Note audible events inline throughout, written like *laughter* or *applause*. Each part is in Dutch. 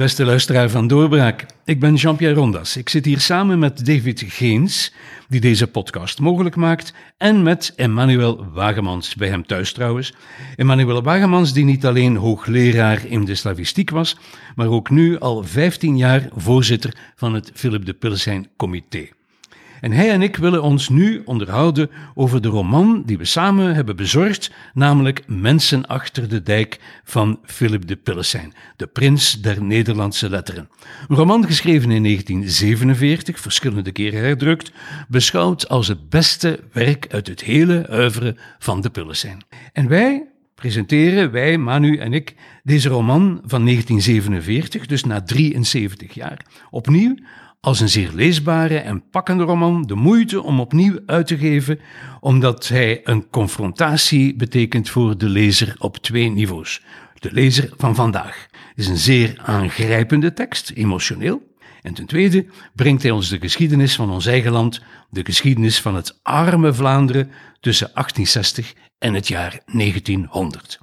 beste luisteraar van Doorbraak. Ik ben Jean-Pierre Rondas. Ik zit hier samen met David Geens, die deze podcast mogelijk maakt, en met Emmanuel Wagemans, bij hem thuis trouwens. Emmanuel Wagemans, die niet alleen hoogleraar in de slavistiek was, maar ook nu al 15 jaar voorzitter van het Philip de Pilsijn Comité. En hij en ik willen ons nu onderhouden over de roman die we samen hebben bezorgd, namelijk Mensen achter de dijk van Philip de Pillesijn, de prins der Nederlandse letteren. Een roman geschreven in 1947, verschillende keren herdrukt, beschouwd als het beste werk uit het hele oeuvre van de Pillesijn. En wij presenteren, wij, Manu en ik, deze roman van 1947, dus na 73 jaar, opnieuw als een zeer leesbare en pakkende roman de moeite om opnieuw uit te geven, omdat hij een confrontatie betekent voor de lezer op twee niveaus. De lezer van vandaag is een zeer aangrijpende tekst, emotioneel. En ten tweede brengt hij ons de geschiedenis van ons eigen land, de geschiedenis van het arme Vlaanderen tussen 1860 en het jaar 1900.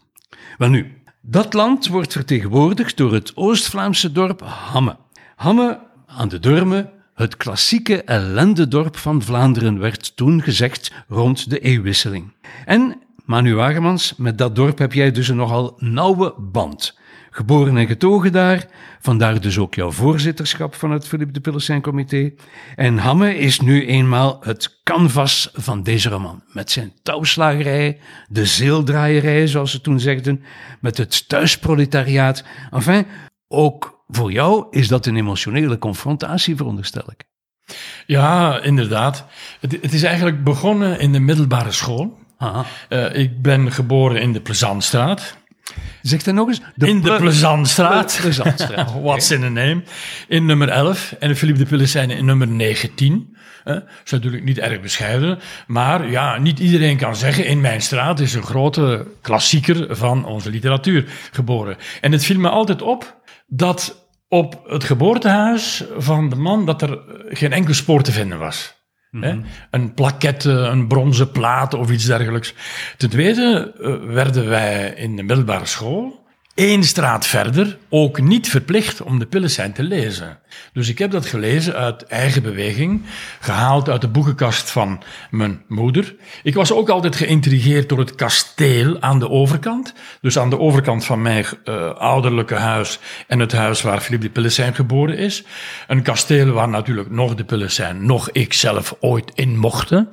Wel nu, dat land wordt vertegenwoordigd door het Oost-Vlaamse dorp Hamme. Hamme aan de Durme, het klassieke ellendedorp van Vlaanderen werd toen gezegd rond de eeuwwisseling. En, Manu Wagemans, met dat dorp heb jij dus een nogal nauwe band. Geboren en getogen daar, vandaar dus ook jouw voorzitterschap van het Philippe de Pillesijn Comité. En Hamme is nu eenmaal het canvas van deze roman. Met zijn touwslagerij, de zeeldraaierij, zoals ze toen zegden, met het thuisproletariaat. Enfin, ook voor jou is dat een emotionele confrontatie, veronderstel ik. Ja, inderdaad. Het, het is eigenlijk begonnen in de middelbare school. Uh, ik ben geboren in de Plezantstraat. Zeg dan nog eens. De in de Plezantstraat. Plezantstraat. *laughs* What's in a name? In nummer 11. En de Philippe de Pillesijn in nummer 19. Dat is natuurlijk niet erg bescheiden. Maar ja, niet iedereen kan zeggen, in mijn straat is een grote klassieker van onze literatuur geboren. En het viel me altijd op dat op het geboortehuis van de man dat er geen enkel spoor te vinden was. Mhm. Een plaquette, een bronzen plaat of iets dergelijks. Ten tweede eh, werden wij in de middelbare school één straat verder ook niet verplicht om de pillen zijn te lezen. Dus ik heb dat gelezen uit eigen beweging, gehaald uit de boekenkast van mijn moeder. Ik was ook altijd geïntrigeerd door het kasteel aan de overkant. Dus aan de overkant van mijn uh, ouderlijke huis en het huis waar Philippe de Pillesijn geboren is. Een kasteel waar natuurlijk nog de Pillesijn, nog ik zelf ooit in mochten.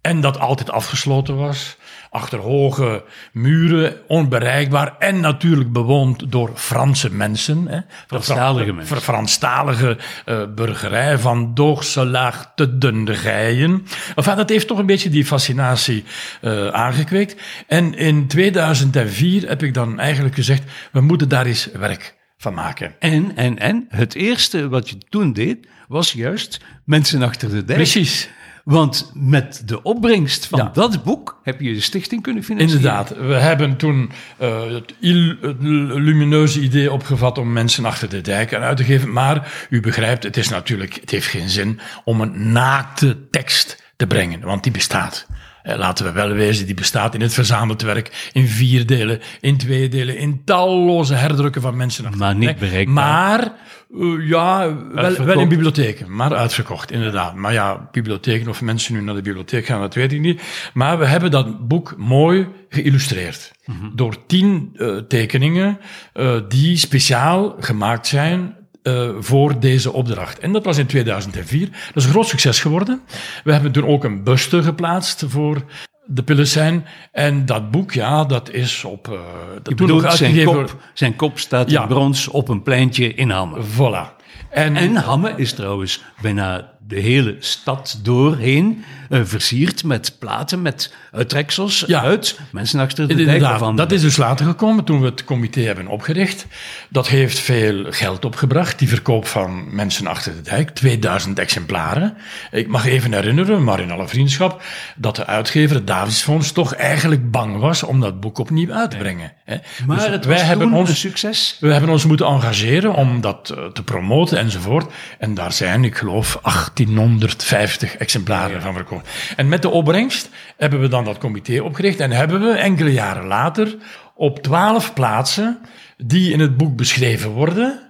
En dat altijd afgesloten was achter hoge muren, onbereikbaar en natuurlijk bewoond door Franse mensen. Hè. Franstalige mensen. Franstalige uh, burgerij van Doorselaag te Dundegijen. Enfin, dat heeft toch een beetje die fascinatie uh, aangekweekt. En in 2004 heb ik dan eigenlijk gezegd, we moeten daar eens werk van maken. En, en, en, het eerste wat je toen deed, was juist mensen achter de dijk. Precies. Want met de opbrengst van dat boek heb je de stichting kunnen financieren. Inderdaad. We hebben toen uh, het, het, lumineuze idee opgevat om mensen achter de dijk uit te geven. Maar u begrijpt, het is natuurlijk, het heeft geen zin om een naakte tekst te brengen, want die bestaat. Eh, laten we wel wezen, die bestaat in het verzameld werk, in vier delen, in twee delen, in talloze herdrukken van mensen. Maar niet bereikbaar. Maar uh, ja, wel, wel, in bibliotheken, maar uitverkocht, inderdaad. Maar ja, bibliotheken of mensen nu naar de bibliotheek gaan, dat weet ik niet. Maar we hebben dat boek mooi geïllustreerd. Mm -hmm. Door tien uh, tekeningen uh, die speciaal gemaakt zijn uh, voor deze opdracht. En dat was in 2004. Dat is een groot succes geworden. We hebben toen ook een buste geplaatst voor de pillen zijn. En dat boek, ja, dat is op... Uh, dat toen nog zijn, kop, zijn kop staat ja. in brons op een pleintje in Hamme. Voilà. En, en Hamme is trouwens bijna de hele stad doorheen uh, versierd met platen, met uittreksels ja. uit mensen achter de dijk. Van, dat is dus later gekomen toen we het comité hebben opgericht. Dat heeft veel geld opgebracht, die verkoop van mensen achter de dijk. 2000 exemplaren. Ik mag even herinneren, maar in alle vriendschap, dat de uitgever, het Davidsfonds, toch eigenlijk bang was om dat boek opnieuw uit te brengen. Hè. Maar dus het wij hebben ons, een succes. We hebben ons moeten engageren om dat uh, te promoten enzovoort. En daar zijn, ik geloof, 1850 exemplaren van verkocht. En met de opbrengst hebben we dan dat comité opgericht en hebben we enkele jaren later op twaalf plaatsen die in het boek beschreven worden,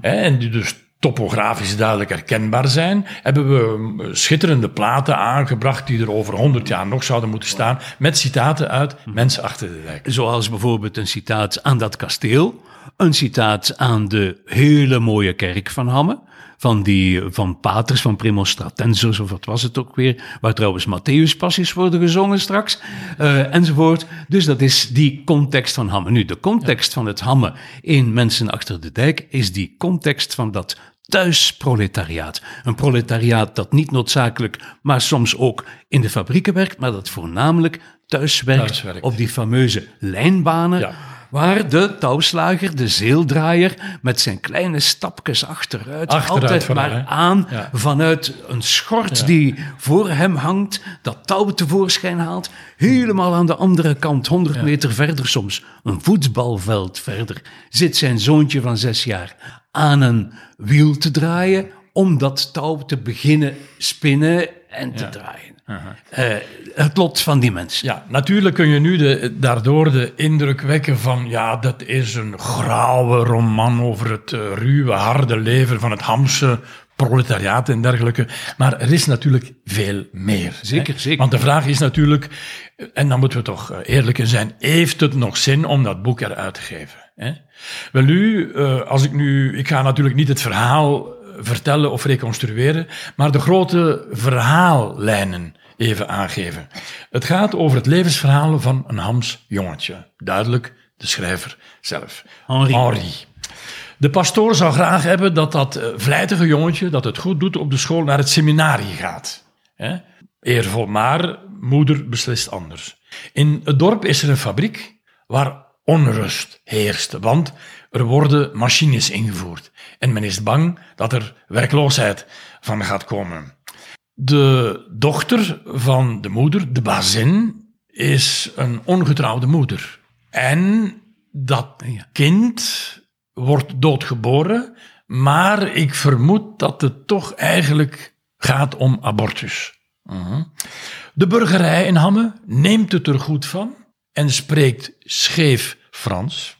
hè, en die dus topografisch duidelijk herkenbaar zijn, hebben we schitterende platen aangebracht die er over 100 jaar nog zouden moeten staan, met citaten uit Mensen achter de dijk. Zoals bijvoorbeeld een citaat aan dat kasteel, een citaat aan de hele mooie kerk van Hamme, van die van paters, van Premonstratensis, of wat was het ook weer, waar trouwens Matthäus passies worden gezongen straks, uh, enzovoort. Dus dat is die context van Hamme. Nu, de context van het Hamme in Mensen achter de dijk is die context van dat thuisproletariaat. Een proletariaat dat niet noodzakelijk, maar soms ook in de fabrieken werkt, maar dat voornamelijk thuis werkt, op die fameuze lijnbanen. Ja. Waar de touwslager, de zeeldraaier, met zijn kleine stapjes achteruit, altijd maar aan vanuit een schort die voor hem hangt, dat touw tevoorschijn haalt, helemaal aan de andere kant, 100 meter verder soms, een voetbalveld verder, zit zijn zoontje van zes jaar aan een wiel te draaien om dat touw te beginnen spinnen en te draaien. Uh, het lot van die mensen. Ja, natuurlijk kun je nu de, daardoor de indruk wekken van... ja, dat is een grauwe roman over het uh, ruwe, harde leven van het Hamse proletariaat en dergelijke. Maar er is natuurlijk veel meer. Zeker, hè? zeker. Want de vraag is natuurlijk, en dan moeten we toch eh, eerlijk in zijn... heeft het nog zin om dat boek eruit te geven? Hè? Wel nu, als ik nu... Ik ga natuurlijk niet het verhaal vertellen of reconstrueren, maar de grote verhaallijnen even aangeven. Het gaat over het levensverhaal van een Hams jongetje. Duidelijk, de schrijver zelf. Henri. Henri. De pastoor zou graag hebben dat dat eh, vlijtige jongetje, dat het goed doet op de school, naar het seminarie gaat. Eervol, maar moeder beslist anders. In het dorp is er een fabriek waar onrust heerst, want er worden machines ingevoerd. En men is bang dat er werkloosheid van gaat komen. De dochter van de moeder, de bazin, is een ongetrouwde moeder. En dat kind wordt doodgeboren, maar ik vermoed dat het toch eigenlijk gaat om abortus. Mhm. De burgerij in Hamme neemt het er goed van en spreekt scheef Frans.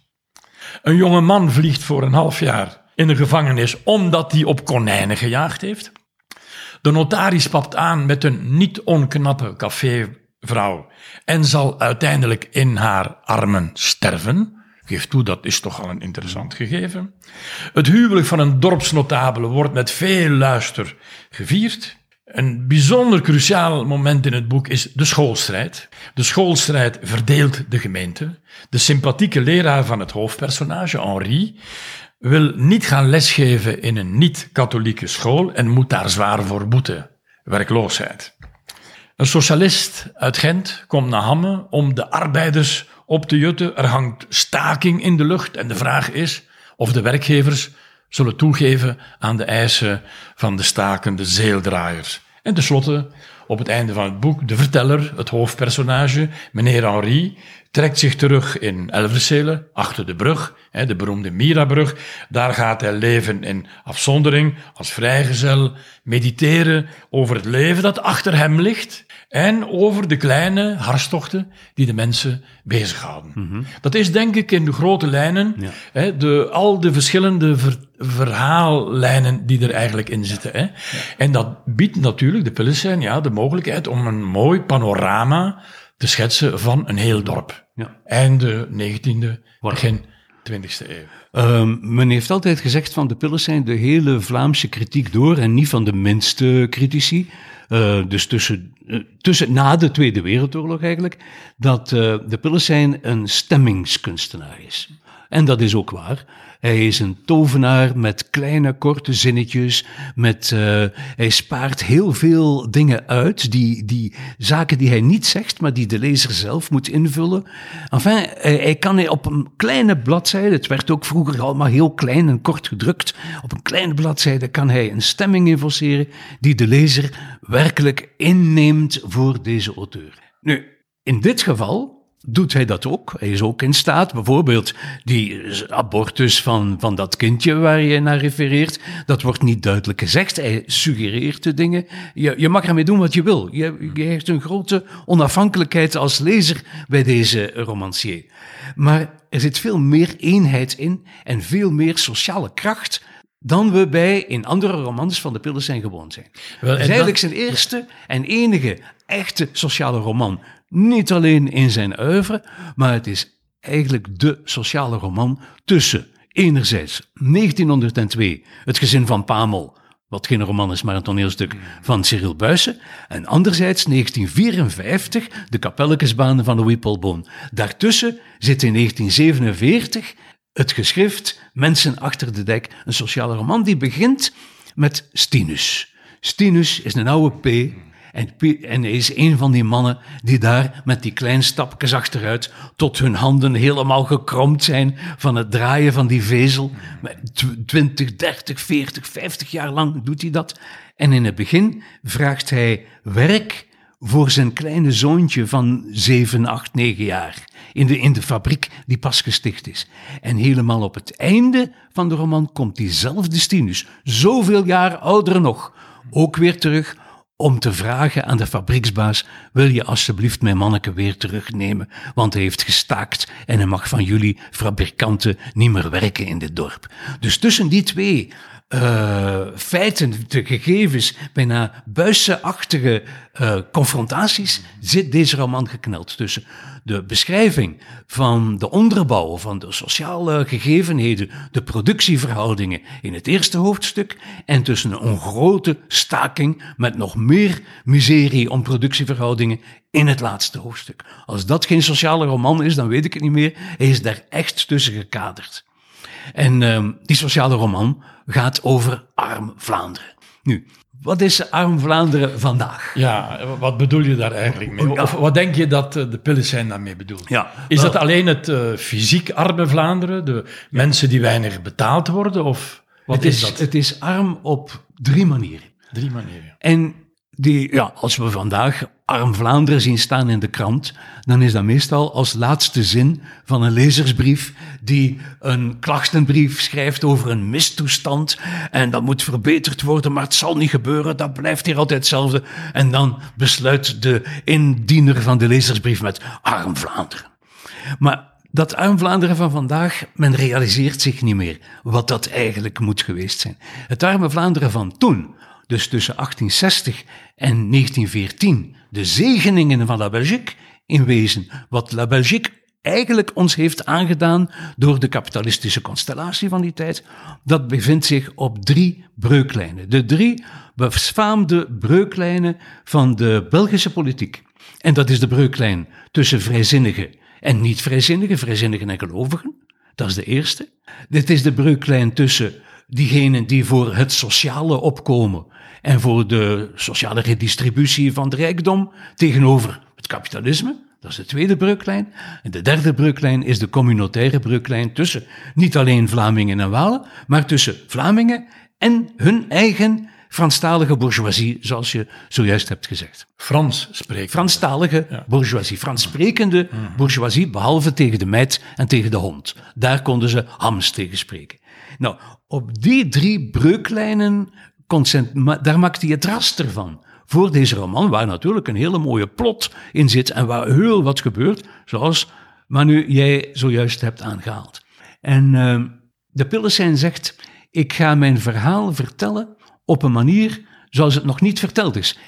Een jonge man vliegt voor een half jaar in de gevangenis omdat hij op konijnen gejaagd heeft. De notaris papt aan met een niet onknappe cafévrouw en zal uiteindelijk in haar armen sterven. Geef toe, dat is toch al een interessant gegeven. Het huwelijk van een dorpsnotabele wordt met veel luister gevierd. Een bijzonder cruciaal moment in het boek is de schoolstrijd. De schoolstrijd verdeelt de gemeente. De sympathieke leraar van het hoofdpersonage, Henri, wil niet gaan lesgeven in een niet-katholieke school en moet daar zwaar voor boeten. Werkloosheid. Een socialist uit Gent komt naar Hamme om de arbeiders op te jutten. Er hangt staking in de lucht en de vraag is of de werkgevers zullen toegeven aan de eisen van de stakende zeeldraaiers. En tenslotte, op het einde van het boek, de verteller, het hoofdpersonage, meneer Henri, trekt zich terug in Elversele, achter de brug, de beroemde Mirabrug. Daar gaat hij leven in afzondering, als vrijgezel, mediteren over het leven dat achter hem ligt en over de kleine hartstochten die de mensen bezighouden. Mm Dat is denk ik in de grote lijnen, hè, de, al de verschillende verhaallijnen die er eigenlijk in zitten. Hè. En dat biedt natuurlijk de Pilsen ja, de mogelijkheid om een mooi panorama te schetsen van een heel dorp. Ja. Einde 19e, begin 20e eeuw. Um, men heeft altijd gezegd van de Pillers zijn de hele Vlaamse kritiek door en niet van de minste critici. Uh, dus tussen, tussen, na de Tweede Wereldoorlog eigenlijk, dat uh, de Pillers een stemmingskunstenaar is. En dat is ook waar. Hij is een tovenaar met kleine, korte zinnetjes. Met, uh, hij spaart heel veel dingen uit. Die, die zaken die hij niet zegt, maar die de lezer zelf moet invullen. Enfin, hij, hij kan op een kleine bladzijde, het werd ook vroeger allemaal heel klein en kort gedrukt. Op een kleine bladzijde kan hij een stemming invulseren die de lezer werkelijk inneemt voor deze auteur. Nu, in dit geval doet hij dat ook. Hij is ook in staat, bijvoorbeeld die abortus van, van dat kindje waar je naar refereert, dat wordt niet duidelijk gezegd. Hij suggereert de dingen. Je, je mag ermee doen wat je wil. Je, je heeft een grote onafhankelijkheid als lezer bij deze romancier. Maar er zit veel meer eenheid in en veel meer sociale kracht dan we bij in andere romans van de Pillesijn gewoon zijn. Wel, Het is en eigenlijk zijn eerste en enige echte sociale roman. Niet alleen in zijn oeuvre, maar het is eigenlijk de sociale roman tussen enerzijds 1902, Het gezin van Pamel, wat geen roman is, maar een toneelstuk van Cyril Buysse, en anderzijds 1954, De Kapellekesbanen van Louis Paul Boon. Daartussen zit in 1947 het geschrift Mensen achter de dek, een sociale roman die begint met Stinus. Stinus is een oude P. En, en hij is een van die mannen die daar met die kleine stapjes achteruit tot hun handen helemaal gekromd zijn van het draaien van die vezel. Met tw- 20, 30, 40, 50 jaar lang doet hij dat. En in het begin vraagt hij werk voor zijn kleine zoontje van 7, 8, 9 jaar. In de, in de fabriek die pas gesticht is. En helemaal op het einde van de roman komt diezelfde Stinus, zoveel jaar ouder nog, ook weer terug om te vragen aan de fabrieksbaas: wil je alsjeblieft mijn manneke weer terugnemen? Want hij heeft gestaakt en hij mag van jullie fabrikanten niet meer werken in dit dorp. Dus tussen die twee eh, feiten, de gegevens, bijna buissenachtige eh, confrontaties, zit deze roman gekneld tussen de beschrijving van de onderbouw, van de sociale gegevenheden, de productieverhoudingen in het eerste hoofdstuk, en tussen een grote staking met nog meer miserie om productieverhoudingen in het laatste hoofdstuk. Als dat geen sociale roman is, dan weet ik het niet meer. Hij is daar echt tussen gekaderd. En ehm, die sociale roman gaat over arm Vlaanderen. Nu, wat is arm Vlaanderen vandaag? Ja, wat bedoel je daar eigenlijk mee? Of wat denk je dat eh, de Pillesijn daarmee bedoelt? Ja, Is dat alleen het eh, fysiek arme Vlaanderen, de mensen die weinig betaald worden? Of wat het, is, is, dat? het is arm op drie manieren. Drie manieren. En die, ja, als we vandaag arm Vlaanderen zien staan in de krant, dan is dat meestal als laatste zin van een lezersbrief die een klachtenbrief schrijft over een mistoestand en dat moet verbeterd worden, maar het zal niet gebeuren, dat blijft hier altijd hetzelfde. En dan besluit de indiener van de lezersbrief met arm Vlaanderen. Maar dat arm Vlaanderen van vandaag, men realiseert zich niet meer wat dat eigenlijk moet geweest zijn. Het arme Vlaanderen van toen, dus tussen 1860 en 1914, de zegeningen van La Belgique, in wezen wat La Belgique eigenlijk ons heeft aangedaan door de kapitalistische constellatie van die tijd, dat bevindt zich op drie breuklijnen. De drie befaamde breuklijnen van de Belgische politiek. En dat is de breuklijn tussen vrijzinnigen en niet-vrijzinnigen, vrijzinnigen en gelovigen. Dat is de eerste. Dit is de breuklijn tussen diegenen die voor het sociale opkomen en voor de sociale redistributie van de rijkdom tegenover het kapitalisme. Dat is de tweede breuklijn. En de derde breuklijn is de communautaire breuklijn tussen niet alleen Vlamingen en Walen, maar tussen Vlamingen en hun eigen Franstalige bourgeoisie, zoals je zojuist hebt gezegd. Frans spreken. Franstalige bourgeoisie, Frans sprekende bourgeoisie, behalve tegen de meid en tegen de hond. Daar konden ze hams tegen spreken. Nou, op die drie breuklijnen, concent- ma- daar maakt hij het raster van. Voor deze roman, waar natuurlijk een hele mooie plot in zit en waar heel wat gebeurt, zoals Manu, jij zojuist hebt aangehaald. En eh, de Pillesijn zegt, ik ga mijn verhaal vertellen op een manier zoals het nog niet verteld is.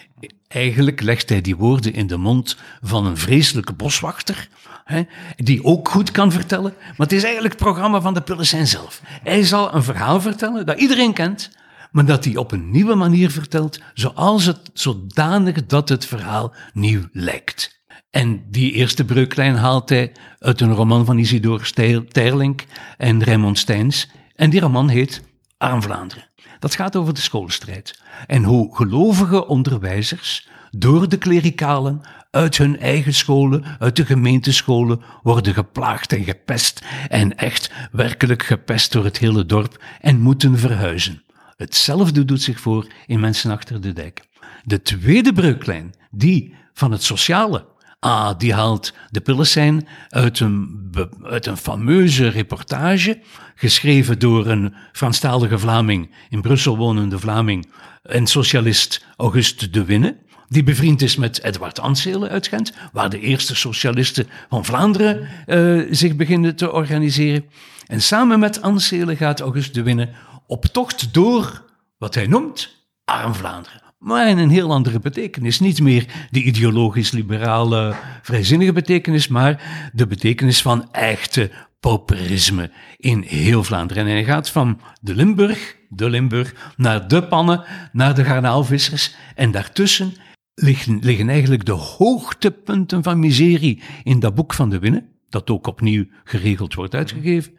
Eigenlijk legt hij die woorden in de mond van een vreselijke boswachter, hè, die ook goed kan vertellen, maar het is eigenlijk het programma van de Pillesijn zelf. Hij zal een verhaal vertellen dat iedereen kent, maar dat hij op een nieuwe manier vertelt, zoals het, zodanig dat het verhaal nieuw lijkt. En die eerste breuklijn haalt hij uit een roman van Isidor Steyr- Teirlink en Raymond Steins. En die roman heet Arm Vlaanderen. Dat gaat over de schoolstrijd. En hoe gelovige onderwijzers door de klerikalen uit hun eigen scholen, uit de gemeentescholen, worden geplaagd en gepest. En echt werkelijk gepest door het hele dorp en moeten verhuizen. Hetzelfde doet zich voor in Mensen achter de dijk. De tweede breuklijn, die van het sociale, Ah, die haalt de Pillesijn uit een, uit een fameuze reportage, geschreven door een Franstalige Vlaming, in Brussel wonende Vlaming, en socialist Auguste de Winne. die bevriend is met Edward Anselen uit Gent, waar de eerste socialisten van Vlaanderen uh, zich beginnen te organiseren. En samen met Anselen gaat August de Winne op tocht door wat hij noemt Arm Vlaanderen. Maar in een heel andere betekenis. Niet meer de ideologisch-liberale, vrijzinnige betekenis, maar de betekenis van echte pauperisme in heel Vlaanderen. En hij gaat van de Limburg, de Limburg, naar de pannen, naar de garnaalvissers. En daartussen liggen, liggen eigenlijk de hoogtepunten van miserie in dat boek van de Winnen dat ook opnieuw geregeld wordt uitgegeven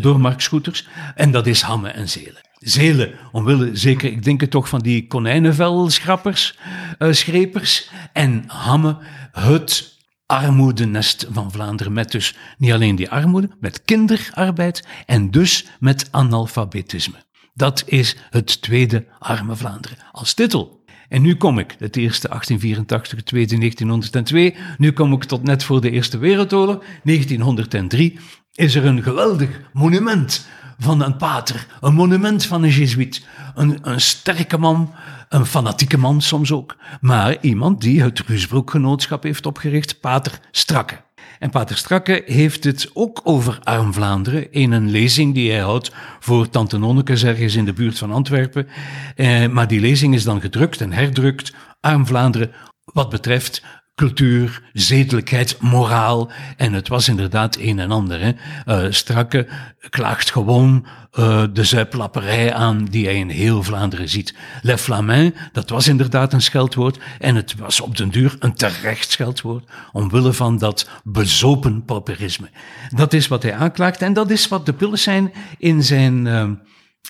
door Mark Scooters. En dat is Hamme en Zelen. Zelen, omwille zeker, ik denk het toch van die konijnenvelschrappers, uh, schrepers. En Hamme, het armoedenest van Vlaanderen. Met dus niet alleen die armoede, met kinderarbeid en dus met analfabetisme. Dat is het tweede arme Vlaanderen als titel. En nu kom ik, het eerste 1884, het tweede 1902. Nu kom ik tot net voor de Eerste Wereldoorlog, 1903. Is er een geweldig monument van een pater, een monument van een jezuïet. Een, een sterke man, een fanatieke man soms ook, maar iemand die het Ruusbroekgenootschap heeft opgericht, pater Strakke. En Pater Strakke heeft het ook over Arm Vlaanderen in een lezing die hij houdt voor Tante Nonnekes ergens in de buurt van Antwerpen. Eh, maar die lezing is dan gedrukt en herdrukt, Arm Vlaanderen, wat betreft cultuur, zedelijkheid, moraal. En het was inderdaad een en ander. Hè. Uh, Strakke klaagt gewoon uh, de zuiplapperij aan die hij in heel Vlaanderen ziet. Le Flamin, dat was inderdaad een scheldwoord. En het was op den duur een terecht scheldwoord. Omwille van dat bezopen pauperisme. Dat is wat hij aanklaagt. En dat is wat de Pillesijn in zijn, uh,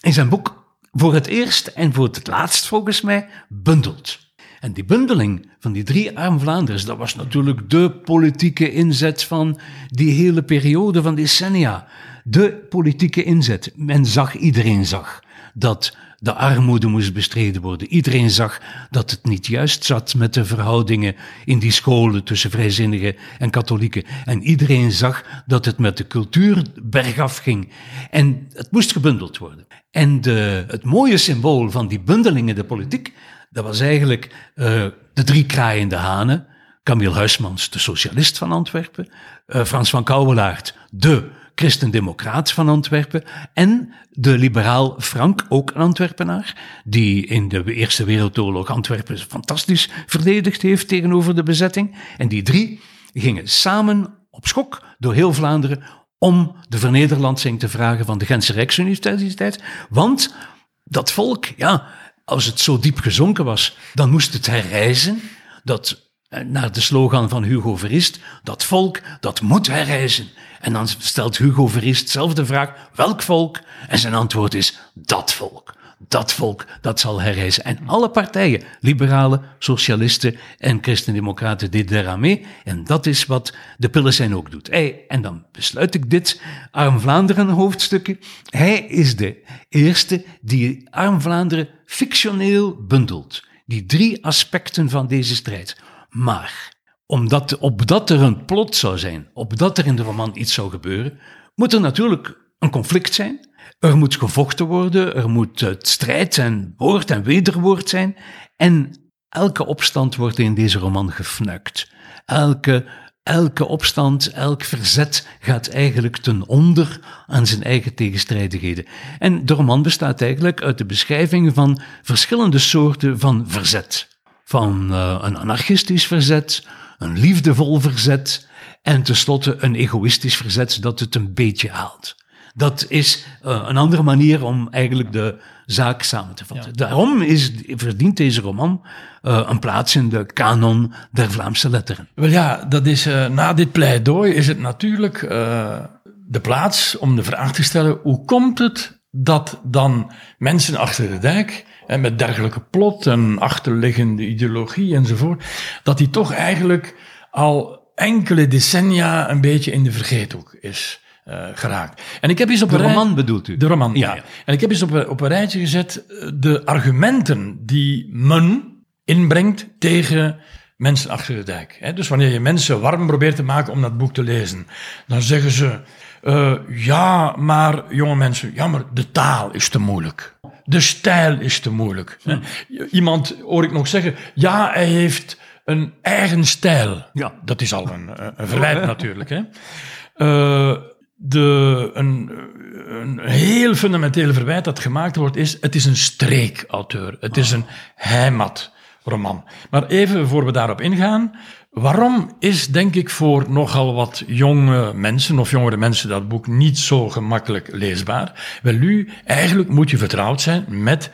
in zijn boek voor het eerst en voor het laatst volgens mij bundelt. En die bundeling van die drie arm Vlaanderen, dat was natuurlijk de politieke inzet van die hele periode van decennia. De politieke inzet. Men zag, iedereen zag dat de armoede moest bestreden worden. Iedereen zag dat het niet juist zat met de verhoudingen in die scholen tussen vrijzinnigen en katholieken. En iedereen zag dat het met de cultuur bergaf ging. En het moest gebundeld worden. En de, het mooie symbool van die bundeling in de politiek, dat was eigenlijk uh, de drie kraaiende hanen. Camille Huismans, de socialist van Antwerpen. Uh, Frans van Kouwelaert, de christendemocraat van Antwerpen. En de liberaal Frank, ook een Antwerpenaar, die in de Eerste Wereldoorlog Antwerpen fantastisch verdedigd heeft tegenover de bezetting. En die drie gingen samen op schok door heel Vlaanderen om de vernederlandsing te vragen van de Gentse Rijksuniversiteit. Want dat volk, ja, als het zo diep gezonken was, dan moest het herreizen. Dat, eh, naar de slogan van Hugo Verist, dat volk, dat moet herreizen. En dan stelt Hugo Verist zelf de vraag, welk volk? En zijn antwoord is, dat volk. Dat volk, dat zal herreizen. En alle partijen, liberalen, socialisten en christendemocraten, daaraan mee. En dat is wat de Pillesijn ook doet. Hij, en dan besluit ik dit Arm Vlaanderen hoofdstukje. Hij is de eerste die Arm Vlaanderen fictioneel bundelt. Die drie aspecten van deze strijd. Maar, omdat, opdat er een plot zou zijn, opdat er in de roman iets zou gebeuren, moet er natuurlijk een conflict zijn. Er moet gevochten worden, er moet het strijd en woord en wederwoord zijn. En elke opstand wordt in deze roman gefnuikt. Elke elke opstand, elk verzet gaat eigenlijk ten onder aan zijn eigen tegenstrijdigheden. En de roman bestaat eigenlijk uit de beschrijving van verschillende soorten van verzet. Van uh, een anarchistisch verzet, een liefdevol verzet en tenslotte een egoïstisch verzet dat het een beetje haalt. Dat is uh, een andere manier om eigenlijk de zaak samen te vatten. Daarom is, verdient deze roman uh, een plaats in de kanon der Vlaamse letteren. Wel ja, dat is, uh, na dit pleidooi is het natuurlijk de plaats om de vraag te stellen: hoe komt het dat dan mensen achter de dijk, en met dergelijke plot en achterliggende ideologie enzovoort, dat die toch eigenlijk al enkele decennia een beetje in de vergeethoek is? Uh, geraakt. En ik heb eens op de een roman bedoelt u? De roman, ja. ja. En ik heb eens op, een, op een rijtje gezet eh, de argumenten die men inbrengt tegen mensen achter de dijk. Dus wanneer je mensen warm probeert te maken om dat boek te lezen, dan zeggen ze, uh, ja, maar jonge mensen, ja, maar de taal is te moeilijk. De stijl is te moeilijk. hè. Iemand hoor ik nog zeggen, ja, hij heeft een eigen stijl. Ja. Dat is al een, een verwijt *laughs* natuurlijk. Hè. Eh, de, een, een heel fundamentele verwijt dat gemaakt wordt is, het is een streekauteur. Het is een heimatroman. Maar even voor we daarop ingaan, waarom is denk ik voor nogal wat jonge mensen of jongere mensen dat boek niet zo gemakkelijk leesbaar? Wel nu, eigenlijk moet je vertrouwd zijn met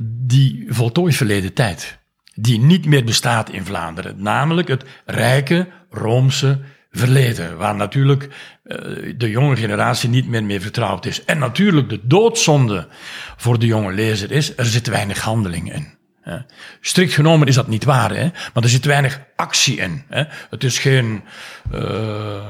die voltooid verleden tijd. Die niet meer bestaat in Vlaanderen. Namelijk het rijke Roomse verleden, waar natuurlijk de jonge generatie niet meer mee vertrouwd is. En natuurlijk de doodzonde voor de jonge lezer is, er zit weinig handeling in. Strikt genomen is dat niet waar, hè? maar er zit weinig actie in. Hè? Het is geen... eh,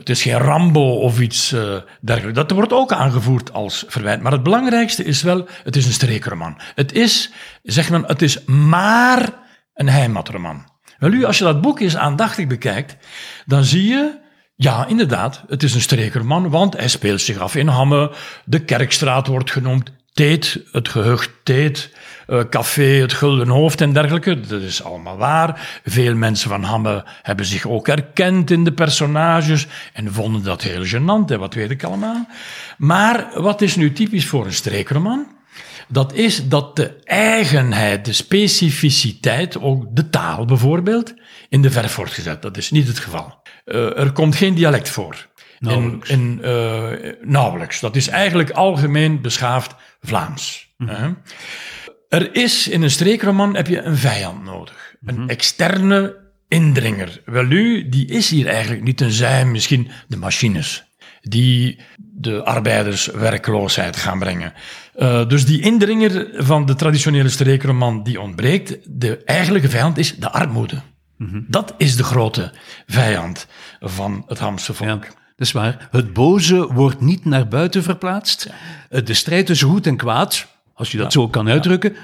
het is geen Rambo of iets eh, dergelijks. Dat wordt ook aangevoerd als verwijt. Maar het belangrijkste is wel, het is een streekroman. Het is, zeg men, het is maar een heimatroman. Wel u, als je dat boek eens aandachtig bekijkt, dan zie je, ja, inderdaad, het is een streekroman, want hij speelt zich af in Hamme. De Kerkstraat wordt genoemd, Teet, het gehucht Teet, eh, café, het Gulden Hoofd en dergelijke. Dat is allemaal waar. Veel mensen van Hamme hebben zich ook herkend in de personages en vonden dat heel gênant en wat weet ik allemaal. Maar wat is nu typisch voor een streekroman? Dat is dat de eigenheid, de specificiteit, ook de taal bijvoorbeeld, in de verf wordt gezet. Dat is niet het geval. Eh, er komt geen dialect voor. Nauwelijks. In, in, eh, nauwelijks. Dat is eigenlijk algemeen beschaafd Vlaams. hè. Er is in een streekroman heb je een vijand nodig. Een externe indringer. Wel nu, die is hier eigenlijk niet, tenzij misschien de machines. Die de arbeiders werkloosheid gaan brengen. Eh, dus die indringer van de traditionele streekroman die ontbreekt. De eigenlijke vijand is de armoede. Dat is de grote vijand van het Hamse volk. Ja, dat is waar. Het boze wordt niet naar buiten verplaatst. Eh, De strijd tussen goed en kwaad, als je dat zo kan uitdrukken,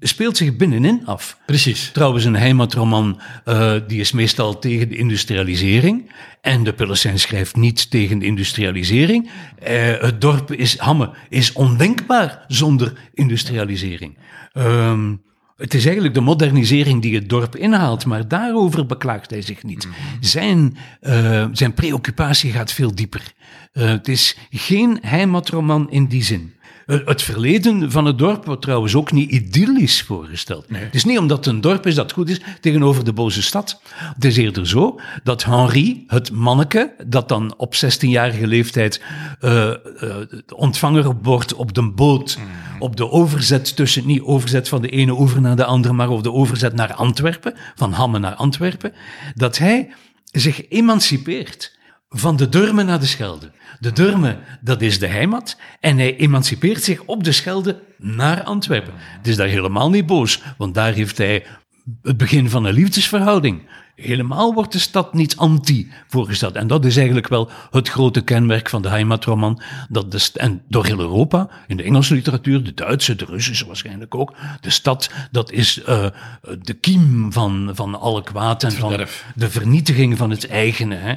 speelt zich binnenin af. Precies. Trouwens, een heimatroman eh, die is meestal tegen de industrialisering. En de Pillesijn schrijft niet tegen de industrialisering. Eh, het dorp is, Hamme is ondenkbaar zonder industrialisering. Ehm, het is eigenlijk de modernisering die het dorp inhaalt, maar daarover beklaagt hij zich niet. Zijn, eh, zijn preoccupatie gaat veel dieper. Eh, het is geen heimatroman in die zin. Eh, Het verleden van het dorp wordt trouwens ook niet idyllisch voorgesteld. Het is niet omdat het een dorp is dat goed is tegenover de boze stad. Het is eerder zo dat Henri, het manneke, dat dan op 16-jarige leeftijd eh, ontvanger wordt op de boot, op de overzet tussen, niet overzet van de ene oever naar de andere, maar op de overzet naar Antwerpen, van Hamme naar Antwerpen, dat hij zich emancipeert van de Durme naar de Schelde. De Durme, dat is de heimat. En hij emancipeert zich op de Schelde naar Antwerpen. Het is daar helemaal niet boos, want daar heeft hij het begin van een liefdesverhouding. Helemaal wordt de stad niet anti voorgesteld. En dat is eigenlijk wel het grote kenmerk van de heimatroman. Dat de en door heel Europa, in de Engelse literatuur, de Duitse, de Russische waarschijnlijk ook. De stad, dat is eh, de kiem van, van alle kwaad en van de vernietiging van het eigene. Hè.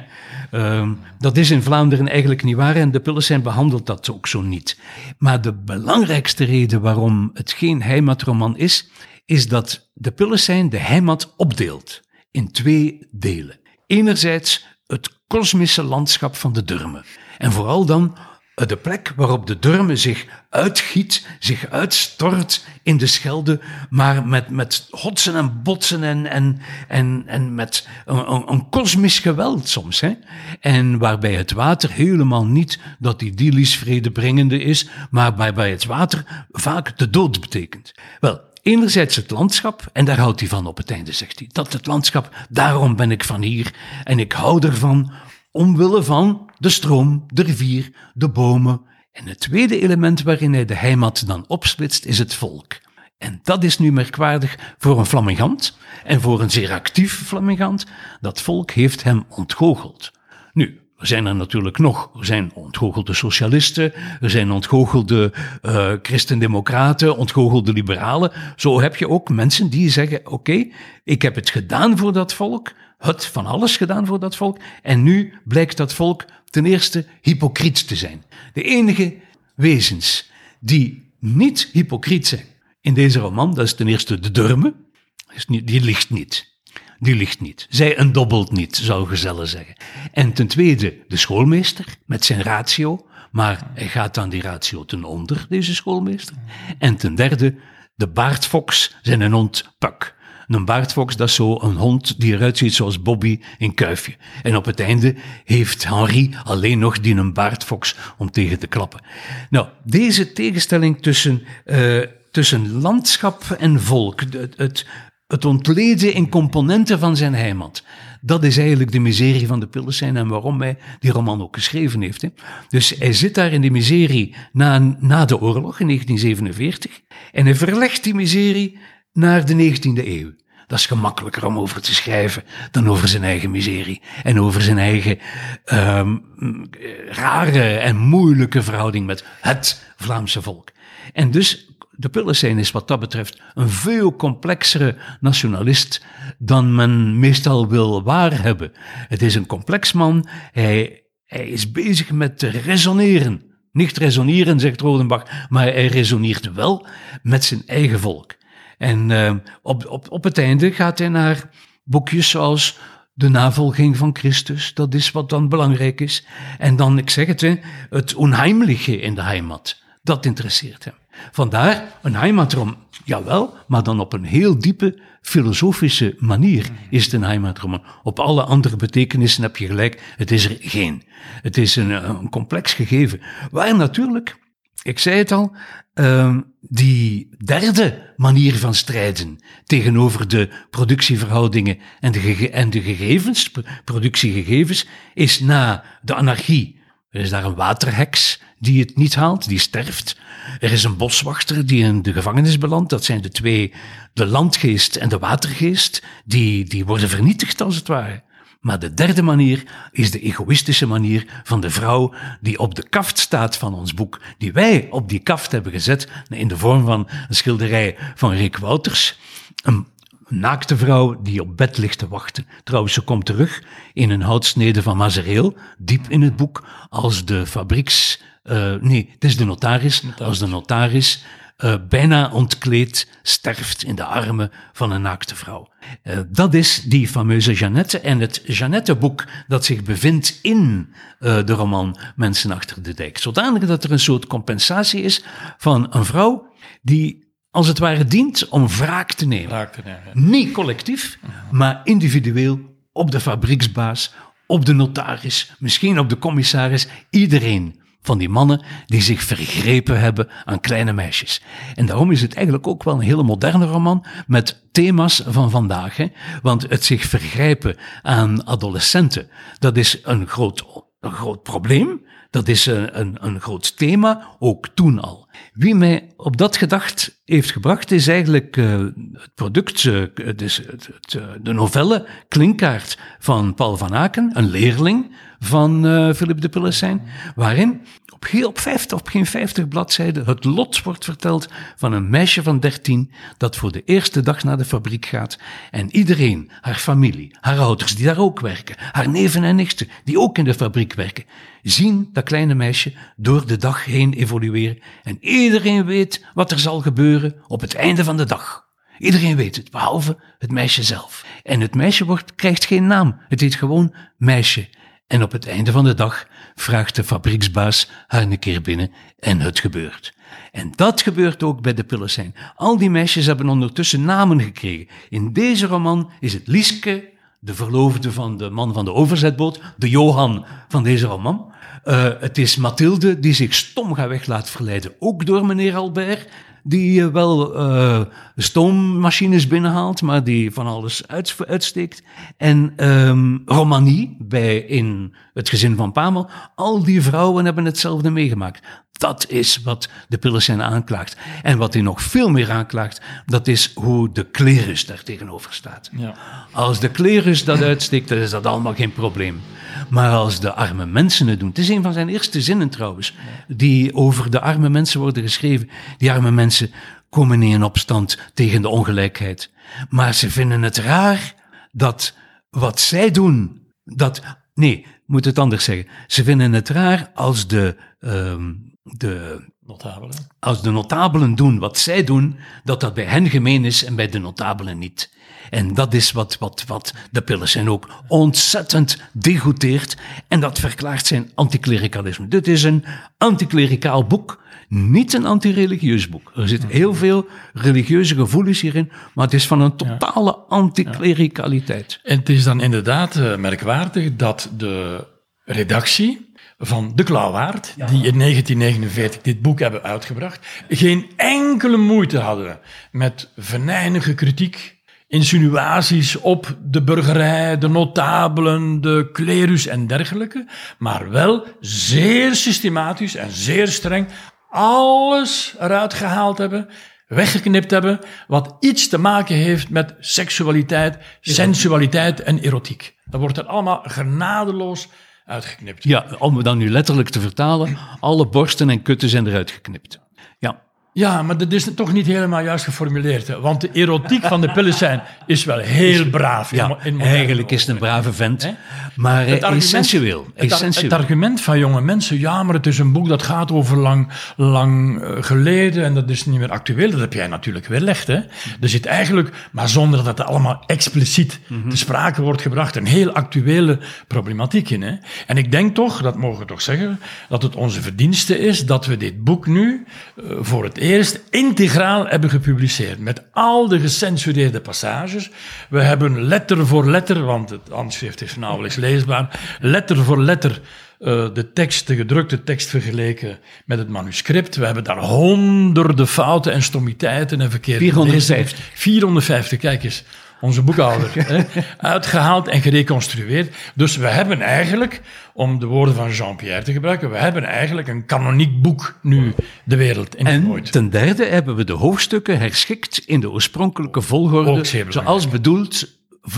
Ehm, dat is in Vlaanderen eigenlijk niet waar en de Pillesijn behandelt dat ook zo niet. Maar de belangrijkste reden waarom het geen heimatroman is, is dat de Pillesijn de heimat opdeelt in twee delen. Enerzijds het kosmische landschap van de Durme. En vooral dan eh, de plek waarop de Durme zich uitgiet, zich uitstort in de Schelde, maar met, met hotsen en botsen en, en, en, en met een kosmisch geweld soms. Hè? En waarbij het water helemaal niet dat idyllisch vredebrengende is, maar waarbij het water vaak de dood betekent. Wel, Enerzijds het landschap, en daar houdt hij van op het einde, zegt hij. Dat het landschap, daarom ben ik van hier. En ik hou ervan, omwille van de stroom, de rivier, de bomen. En het tweede element waarin hij de heimat dan opsplitst, is het volk. En dat is nu merkwaardig voor een flamingant, en voor een zeer actief flamingant. Dat volk heeft hem ontgoocheld. Nu, er zijn er natuurlijk nog. Er zijn ontgoochelde socialisten, er zijn ontgoochelde uh, christendemocraten, ontgoochelde liberalen. Zo heb je ook mensen die zeggen, oké, ik heb het gedaan voor dat volk, het van alles gedaan voor dat volk, en nu blijkt dat volk ten eerste hypocriet te zijn. De enige wezens die niet hypocriet zijn. In deze roman, dat is ten eerste de Durme, die ligt niet. Die ligt niet. Zij een dobbelt niet, zou gezellen zeggen. En ten tweede de schoolmeester met zijn ratio, maar hij gaat dan die ratio ten onder, deze schoolmeester. En ten derde de baardfox, zijn een hond Puck. Een baardfox, dat is zo een hond die eruit ziet zoals Bobby in Kuifje. En op het einde heeft Henri alleen nog die een baardfox om tegen te klappen. Nou, deze tegenstelling tussen, uh, tussen landschap en volk, het, het ontleden in componenten van zijn heimat. Dat is eigenlijk de miserie van de Pillesijn en waarom hij die roman ook geschreven heeft. Hè. Dus hij zit daar in die miserie na, na de oorlog in 1947 en hij verlegt die miserie naar de 19e eeuw. Dat is gemakkelijker om over te schrijven dan over zijn eigen miserie en over zijn eigen um, rare en moeilijke verhouding met het Vlaamse volk. En dus de Pillesijn is wat dat betreft een veel complexere nationalist dan men meestal wil waarhebben. Het is een complex man. Hij, hij is bezig met resoneren. Niet resoneren, zegt Rodenbach, maar hij resoneert wel met zijn eigen volk. En uh, op, op, op het einde gaat hij naar boekjes zoals de navolging van Christus, dat is wat dan belangrijk is. En dan, ik zeg het, hè, het onheimliche in de heimat, dat interesseert hem. Vandaar een heimatroman, jawel, maar dan op een heel diepe filosofische manier is het een heimatroman. Op alle andere betekenissen heb je gelijk, het is er geen. Het is een, een complex gegeven, waar natuurlijk, ik zei het al, uh, die derde manier van strijden tegenover de productieverhoudingen en de, en de gegevens, productiegegevens, is na de anarchie. Er is daar een waterheks die het niet haalt, die sterft. Er is een boswachter die in de gevangenis belandt. Dat zijn de twee, de landgeest en de watergeest, die, die worden vernietigd als het ware. Maar de derde manier is de egoïstische manier van de vrouw die op de kaft staat van ons boek, die wij op die kaft hebben gezet in de vorm van een schilderij van Rick Wouters. Naakte vrouw die op bed ligt te wachten. Trouwens, ze komt terug in een houtsnede van Mazereel, diep in het boek, als de fabrieks... Uh, nee, het is de notaris, als de notaris uh, bijna ontkleed sterft in de armen van een naakte vrouw. Uh, dat is die fameuze Jeannette en het Jeannette-boek dat zich bevindt in de roman Mensen achter de dijk. Zodanig dat er een soort compensatie is van een vrouw die als het ware dient om wraak te nemen. Wraak te nemen. Niet collectief, maar individueel op de fabrieksbaas, op de notaris, misschien op de commissaris, iedereen van die mannen die zich vergrepen hebben aan kleine meisjes. En daarom is het eigenlijk ook wel een hele moderne roman met thema's van vandaag. Hè? Want het zich vergrijpen aan adolescenten, dat is een groot, een groot probleem. Dat is een, een, een groot thema, ook toen al. Wie mij op dat gedacht heeft gebracht, is eigenlijk uh, het product, dus het, uh, de novelle Klinkaart van Paul van Aken, een leerling van uh, Philip de Pillesijn, waarin op, heel, op, 50, op geen 50 bladzijden het lot wordt verteld van een meisje van 13 dat voor de eerste dag naar de fabriek gaat en iedereen, haar familie, haar ouders die daar ook werken, haar neven en nichten die ook in de fabriek werken, zien dat kleine meisje door de dag heen evolueren en iedereen weet wat er zal gebeuren op het einde van de dag. Iedereen weet het, behalve het meisje zelf. En het meisje wordt, krijgt geen naam. Het heet gewoon meisje. En op het einde van de dag vraagt de fabrieksbaas haar een keer binnen en het gebeurt. En dat gebeurt ook bij de Pillesijn. Al die meisjes hebben ondertussen namen gekregen. In deze roman is het Lieske, de verloofde van de man van de overzetboot, de Johan van deze roman. Uh, het is Mathilde die zich stom gaat weg laat verleiden, ook door meneer Albert die uh, wel uh, stoommachines binnenhaalt, maar die van alles uit, uitsteekt. En um, Romanie, bij, in het gezin van Pamel, al die vrouwen hebben hetzelfde meegemaakt. Dat is wat de Pillesen aanklaagt. En wat hij nog veel meer aanklaagt, dat is hoe de klerus daar tegenover staat. Ja. Als de klerus dat uitsteekt, dan is dat allemaal geen probleem. Maar als de arme mensen het doen. Het is een van zijn eerste zinnen trouwens, die over de arme mensen worden geschreven. Die arme mensen komen niet in opstand tegen de ongelijkheid. Maar ze vinden het raar dat wat zij doen, dat. Nee, moet het anders zeggen. Ze vinden het raar als de, um, de Notabelen. Als de notabelen doen wat zij doen, dat dat bij hen gemeen is en bij de notabelen niet. En dat is wat, wat, wat de pillen zijn ook ontzettend degoûteert. En dat verklaart zijn anticlericalisme. Dit is een anticlericaal boek, niet een antireligieus boek. Er zitten heel veel religieuze gevoelens hierin, maar het is van een totale anticlericaliteit. En het is dan inderdaad uh, merkwaardig dat de redactie van De Klauwaard, die in 1949 dit boek hebben uitgebracht, geen enkele moeite hadden met venijnige kritiek insinuaties op de burgerij, de notabelen, de klerus en dergelijke, maar wel zeer systematisch en zeer streng alles eruit gehaald hebben, weggeknipt hebben, wat iets te maken heeft met seksualiteit, sensualiteit en erotiek. Dat wordt er allemaal genadeloos uitgeknipt. Ja, om het dan nu letterlijk te vertalen, alle borsten en kutten zijn eruit geknipt. Ja. Maar dat is toch niet helemaal juist geformuleerd. Hè? Want de erotiek van de Pillesijn is wel heel braaf. Ja, eigenlijk is het een brave vent, maar het essentieel. Het, essentieel. het, argument van jonge mensen, ja, maar het is een boek dat gaat over lang, lang uh, geleden en dat is niet meer actueel. Dat heb jij natuurlijk weerlegd. Hè? Er zit eigenlijk, maar zonder dat het allemaal expliciet mm te sprake wordt gebracht, een heel actuele problematiek in. Hè? En ik denk toch, dat mogen we toch zeggen, dat het onze verdienste is dat we dit boek nu uh, voor het eerst integraal hebben gepubliceerd. Met al de gecensureerde passages. We hebben letter voor letter, want het handschrift is nauwelijks leesbaar, letter voor letter uh, de tekst, de gedrukte tekst vergeleken met het manuscript. We hebben daar honderden fouten en stomiteiten en verkeerde 450. 450, kijk eens onze boekhouder, hè, uitgehaald en gereconstrueerd. Dus we hebben eigenlijk, om de woorden van Jean-Pierre te gebruiken, we hebben eigenlijk een kanoniek boek nu de wereld ingegooid. En ten derde hebben we de hoofdstukken herschikt in de oorspronkelijke volgorde, zoals bedoeld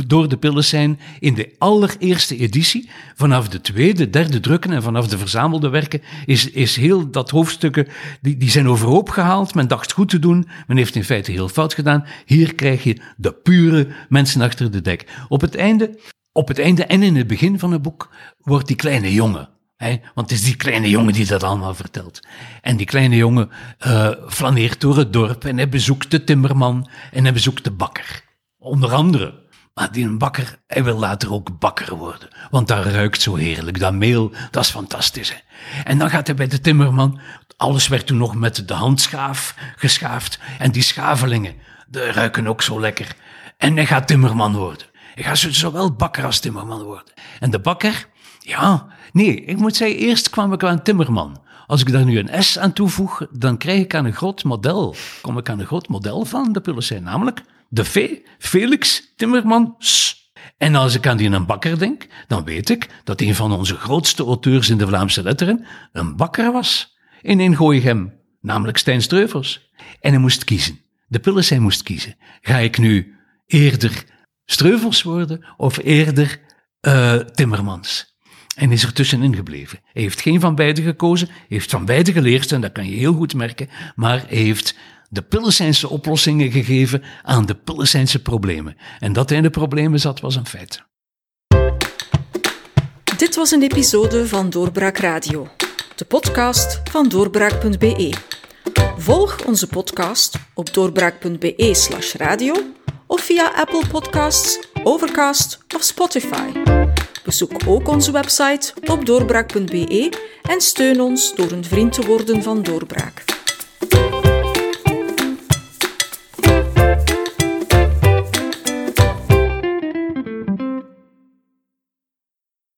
door de pillen zijn in de allereerste editie. Vanaf de tweede, derde drukken en vanaf de verzamelde werken is, is heel dat hoofdstukken, die, die zijn overhoop gehaald. Men dacht goed te doen, men heeft in feite heel fout gedaan. Hier krijg je de pure mensen achter de dek. Op het einde, op het einde en in het begin van het boek wordt die kleine jongen, He, want het is die kleine jongen die dat allemaal vertelt. En die kleine jongen uh, flaneert door het dorp en hij bezoekt de timmerman en hij bezoekt de bakker. Onder andere. Maar die een bakker, hij wil later ook bakker worden. Want dat ruikt zo heerlijk. Dat meel, dat is fantastisch. Hè? En dan gaat hij bij de timmerman. Alles werd toen nog met de handschaaf geschaafd. En die schavelingen, die ruiken ook zo lekker. En hij gaat timmerman worden. Hij gaat zowel bakker als timmerman worden. En de bakker, ja, nee, ik moet zeggen, eerst kwam ik aan timmerman. Als ik daar nu een S aan toevoeg, dan krijg ik aan een groot model. Kom ik aan een groot model van de Pullen namelijk de V, Felix Timmermans. En als ik aan die een bakker denk, dan weet ik dat een van onze grootste auteurs in de Vlaamse letteren een bakker was. In Ingooigem, namelijk Stijn Streuvels. En hij moest kiezen. De Pillesijn moest kiezen. Ga ik nu eerder Streuvels worden of eerder uh, Timmermans? En is er tussenin gebleven. Hij heeft geen van beide gekozen, heeft van beide geleerd, en dat kan je heel goed merken, maar hij heeft de Pillesijnse oplossingen gegeven aan de Pillesijnse problemen. En dat hij in de problemen zat, was een feit. Dit was een episode van Doorbraak Radio, de podcast van doorbraak.be. Volg onze podcast op doorbraak.be/slash radio of via Apple Podcasts, Overcast of Spotify. Bezoek ook onze website op doorbraak.be en steun ons door een vriend te worden van Doorbraak.